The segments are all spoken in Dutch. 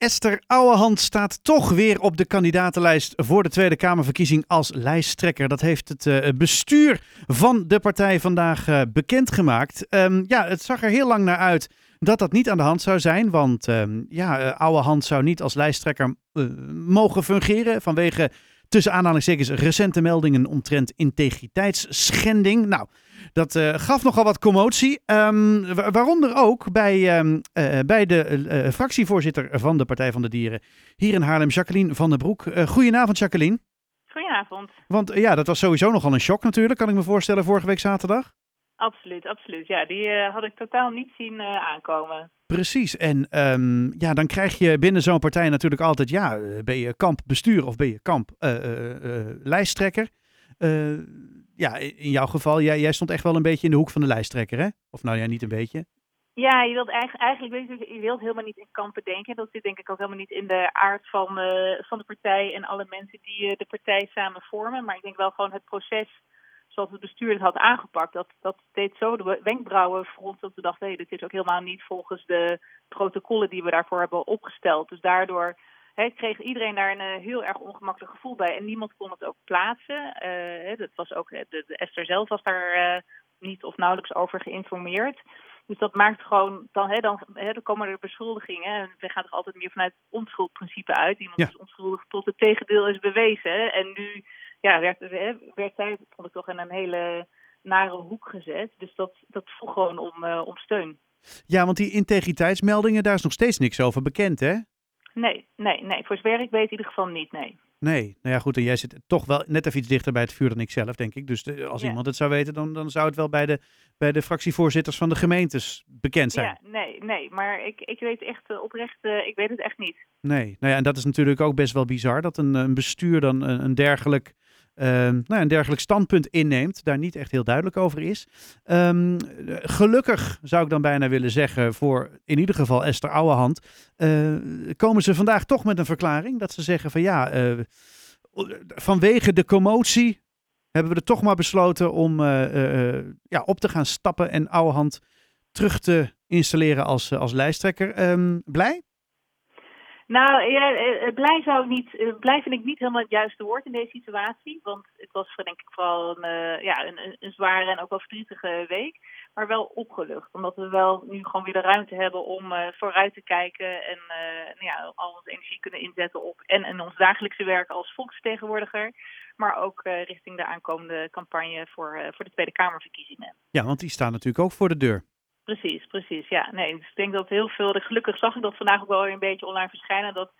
Esther Ouwehand staat toch weer op de kandidatenlijst voor de Tweede Kamerverkiezing als lijsttrekker. Dat heeft het uh, bestuur van de partij vandaag uh, bekendgemaakt. Um, ja, het zag er heel lang naar uit dat dat niet aan de hand zou zijn. Want um, ja, uh, Ouwehand zou niet als lijsttrekker mogen fungeren vanwege tussen aanhalingstekens recente meldingen omtrent integriteitsschending. Nou, dat uh, gaf nogal wat commotie. Um, waaronder ook bij, um, uh, bij de uh, fractievoorzitter van de Partij van de Dieren hier in Haarlem, Jacqueline van der Broek. goedenavond, Jacqueline. Goedenavond. Want ja, dat was sowieso nogal een shock natuurlijk, kan ik me voorstellen, vorige week zaterdag. Absoluut, absoluut. Ja, die had ik totaal niet zien aankomen. Precies. En um, ja, dan krijg je binnen zo'n partij natuurlijk altijd, ja, ben je kampbestuur of ben je kamp lijsttrekker? Ja, in jouw geval, jij, jij stond echt wel een beetje in de hoek van de lijsttrekker, hè? Of nou ja, niet een beetje. Ja, je wilt eigenlijk, eigenlijk je, wilt helemaal niet in kampen denken. Dat zit denk ik ook helemaal niet in de aard van, uh, van de partij en alle mensen die uh, de partij samen vormen. Maar ik denk wel gewoon het proces zoals het bestuur het had aangepakt, dat, dat deed zo de wenkbrauwen voor ons dat we dachten, hé, dit is ook helemaal niet volgens de protocollen die we daarvoor hebben opgesteld. Dus daardoor he, kreeg iedereen daar een uh, heel erg ongemakkelijk gevoel bij. En niemand kon het ook plaatsen. Uh, dat was ook, de, de, Esther zelf was daar uh, niet of nauwelijks over geïnformeerd. Dus dat maakt gewoon, dan, dan, he, dan komen er beschuldigingen. En we gaan toch altijd meer vanuit het onschuldprincipe uit. Iemand ja. is onschuldig tot het tegendeel is bewezen. En nu ja, werd, werd zij, vond ik toch, in een hele nare hoek gezet. Dus dat, dat vroeg gewoon om, om steun. Ja, want die integriteitsmeldingen, daar is nog steeds niks over bekend, hè? Nee, nee, nee. Voor zover ik weet in ieder geval niet, nee. Nee, nou ja goed, en jij zit toch wel net even iets dichter bij het vuur dan ik zelf, denk ik. Dus de, als ja. iemand het zou weten, dan, dan zou het wel bij de, bij de fractievoorzitters van de gemeentes bekend zijn. Ja, nee, nee, maar ik, ik weet echt uh, oprecht, uh, ik weet het echt niet. Nee, nou ja, en dat is natuurlijk ook best wel bizar, dat een, een bestuur dan een, een dergelijk nou ja, een dergelijk standpunt inneemt, daar niet echt heel duidelijk over is. Um, gelukkig zou ik dan bijna willen zeggen, voor in ieder geval Esther Ouwehand, uh, komen ze vandaag toch met een verklaring dat ze zeggen van ja, uh, vanwege de commotie hebben we er toch maar besloten om ja, op te gaan stappen en Ouwehand terug te installeren als, als lijsttrekker. Um, blij? Nou, ja, blij, zou niet, blij vind ik niet helemaal het juiste woord in deze situatie. Want het was denk ik vooral een, uh, ja, een, een, zware en ook wel verdrietige week. Maar wel opgelucht. Omdat we wel nu gewoon weer de ruimte hebben om uh, vooruit te kijken. En ja, al onze energie kunnen inzetten op en in ons dagelijkse werk als volksvertegenwoordiger. Maar ook richting de aankomende campagne voor, voor de Tweede Kamerverkiezingen. Ja, want die staan natuurlijk ook voor de deur. Precies, precies. Ja, nee, dus ik denk dat heel veel. Gelukkig zag ik dat vandaag ook wel een beetje online verschijnen. Dat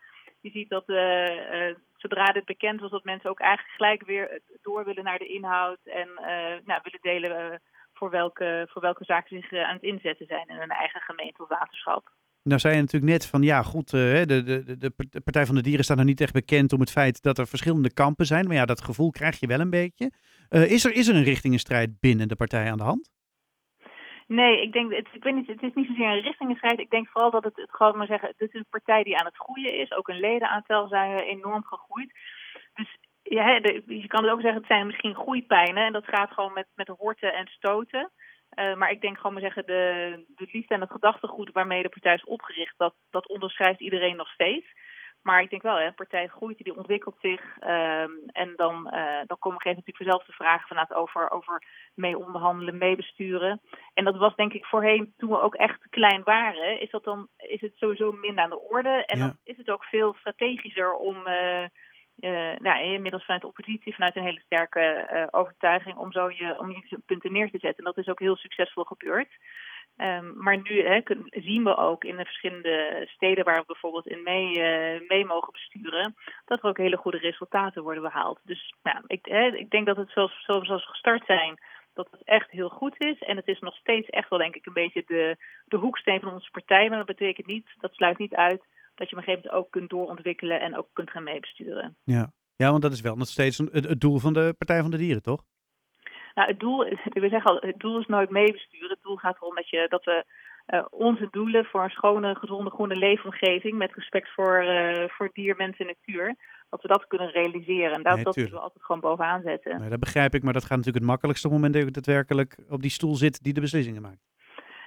je ziet dat uh, uh, zodra dit bekend was, dat mensen ook eigenlijk gelijk weer door willen naar de inhoud en uh, nou, willen delen voor, welke, voor welke zaken zich aan het inzetten zijn in hun eigen gemeente of waterschap. Nou zei je natuurlijk net van ja goed, de, de, de, de Partij van de Dieren staat nog niet echt bekend om het feit dat er verschillende kampen zijn. Maar ja, dat gevoel krijg je wel een beetje. is, er, is er een richtingenstrijd binnen de partij aan de hand? Nee, ik denk, het, ik weet niet, het is niet zozeer een richtingenstrijd. Ik denk vooral dat het, het gewoon maar zeggen, dit is een partij die aan het groeien is. Ook een ledenaantal zijn enorm gegroeid. Dus ja, je kan het ook zeggen, het zijn misschien groeipijnen. En dat gaat gewoon met, met horten en stoten. Uh, maar ik denk gewoon maar zeggen, de, de liefde en het gedachtegoed waarmee de partij is opgericht, dat, dat onderschrijft iedereen nog steeds. Maar ik denk wel, hè, een partij groeit, die ontwikkelt zich. Um, en dan, uh, dan komen gegeven natuurlijk vanzelf de vragen vanuit over, over mee onderhandelen, meebesturen. En dat was denk ik voorheen, toen we ook echt klein waren, is, dat dan, is het sowieso minder aan de orde. En ja. dan is het ook veel strategischer om, uh, uh, nou, inmiddels vanuit de oppositie, vanuit een hele sterke overtuiging, om zo je, om je punten neer te zetten. En dat is ook heel succesvol gebeurd. Um, maar nu hè, zien we ook in de verschillende steden waar we bijvoorbeeld in mee, uh, mee mogen besturen, dat er ook hele goede resultaten worden behaald. Dus nou, ik, hè, ik denk dat het zoals, zoals we gestart zijn, dat het echt heel goed is. En het is nog steeds echt wel, denk ik, een beetje de, de hoeksteen van onze partij. Maar dat betekent niet, dat sluit niet uit dat je op een gegeven moment ook kunt doorontwikkelen en ook kunt gaan meebesturen. Ja. ja, want dat is wel nog steeds het, het doel van de Partij van de Dieren, toch? Nou, het doel, we zeggen al, het doel is nooit meebesturen. Het doel gaat erom dat, je, dat we uh, onze doelen voor een schone, gezonde, groene leefomgeving met respect voor, uh, voor dier, mens en natuur, dat we dat kunnen realiseren. En dat, nee, dat moeten we altijd gewoon bovenaan zetten. Nee, dat begrijp ik, maar dat gaat natuurlijk het makkelijkste moment dat je daadwerkelijk op die stoel zit die de beslissingen maakt.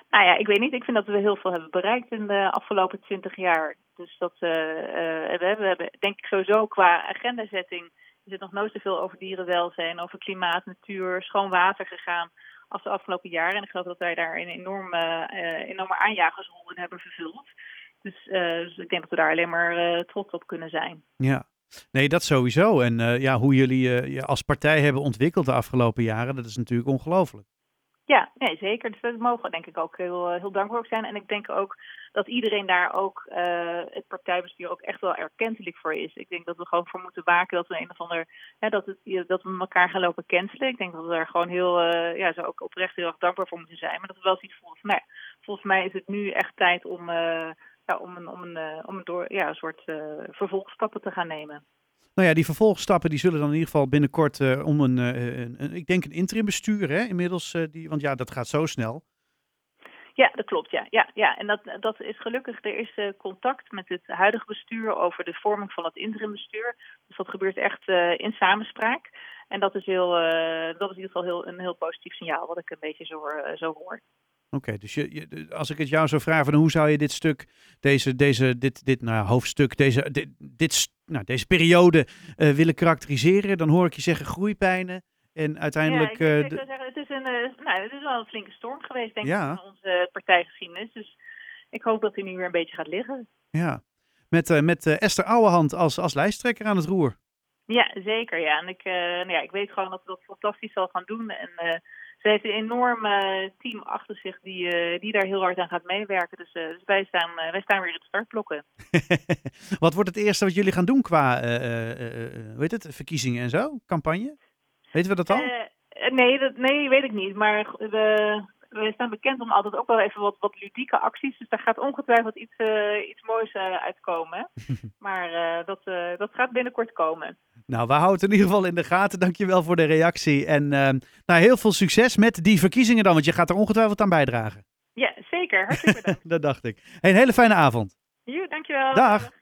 Nou ja, ik weet niet. Ik vind dat we heel veel hebben bereikt in de afgelopen twintig jaar. Dus dat, we, hebben, we hebben, denk ik sowieso qua agendazetting, is het nog nooit zoveel over dierenwelzijn, over klimaat, natuur, schoon water gegaan als de afgelopen jaren. En ik geloof dat wij daar een enorme, enorme aanjagersrol in hebben vervuld. Dus, dus, ik denk dat we daar alleen maar trots op kunnen zijn. Ja, Nee, dat sowieso. En ja, hoe jullie je als partij hebben ontwikkeld de afgelopen jaren, dat is natuurlijk ongelooflijk. Ja, nee, zeker. Dus daar mogen we denk ik ook heel, heel dankbaar voor zijn. En ik denk ook dat iedereen daar ook uh, het partijbestuur ook echt wel erkentelijk voor is. Ik denk dat we gewoon voor moeten waken dat we een of ander hè, dat, het, dat we elkaar gaan lopen cancelen. Ik denk dat we daar gewoon heel ja, zo ook oprecht heel erg dankbaar voor moeten zijn. Maar dat we wel iets van nee, volgens mij is het nu echt tijd om ja, om een, om een, eh, om een, door, ja, een soort uh, vervolgstappen te gaan nemen. Nou ja, die vervolgstappen die zullen dan in ieder geval binnenkort uh, om een, een, een, ik denk een interim bestuur, hè, inmiddels, die, want ja, dat gaat zo snel. Ja, dat klopt, ja. ja, ja. En dat, dat is gelukkig, er is contact met het huidige bestuur over de vorming van het interim bestuur. Dus dat gebeurt echt in samenspraak. En dat is, heel, dat is in ieder geval heel, een heel positief signaal, wat ik een beetje zo, zo hoor. Oké, dus je, als ik het jou zou vragen, hoe zou je dit stuk, deze, deze, dit, dit nou, hoofdstuk, deze, dit, dit, nou, deze periode uh, willen karakteriseren? Dan hoor ik je zeggen groeipijnen en uiteindelijk... Ja, ik, de... zeggen, het, is een, uh, nou, het is wel een flinke storm geweest, denk ja. ik, in onze partijgeschiedenis. Dus ik hoop dat hij nu weer een beetje gaat liggen. Ja, met, met Esther Ouwehand als, als lijsttrekker aan het roer. Ja, zeker. Ja. En ik, nou ja, ik weet gewoon dat we dat fantastisch zal gaan doen. En ze heeft een enorm team achter zich die, uh, die daar heel hard aan gaat meewerken. Dus, uh, dus wij, staan, uh, wij staan weer in het startblokken. wat wordt het eerste wat jullie gaan doen qua weet het, verkiezingen en zo? Campagne? Weten we dat al? nee, dat, nee, weet ik niet. Maar we, we staan bekend om altijd ook wel even wat, wat ludieke acties. Dus daar gaat ongetwijfeld iets, iets moois uitkomen. maar dat, dat gaat binnenkort komen. Nou, we houden het in ieder geval in de gaten. Dankjewel voor de reactie. En nou, heel veel succes met die verkiezingen dan, want je gaat er ongetwijfeld aan bijdragen. Ja, zeker. Hartstikke bedankt. dat dacht ik. Hey, een hele fijne avond. Jo, dankjewel. Dag.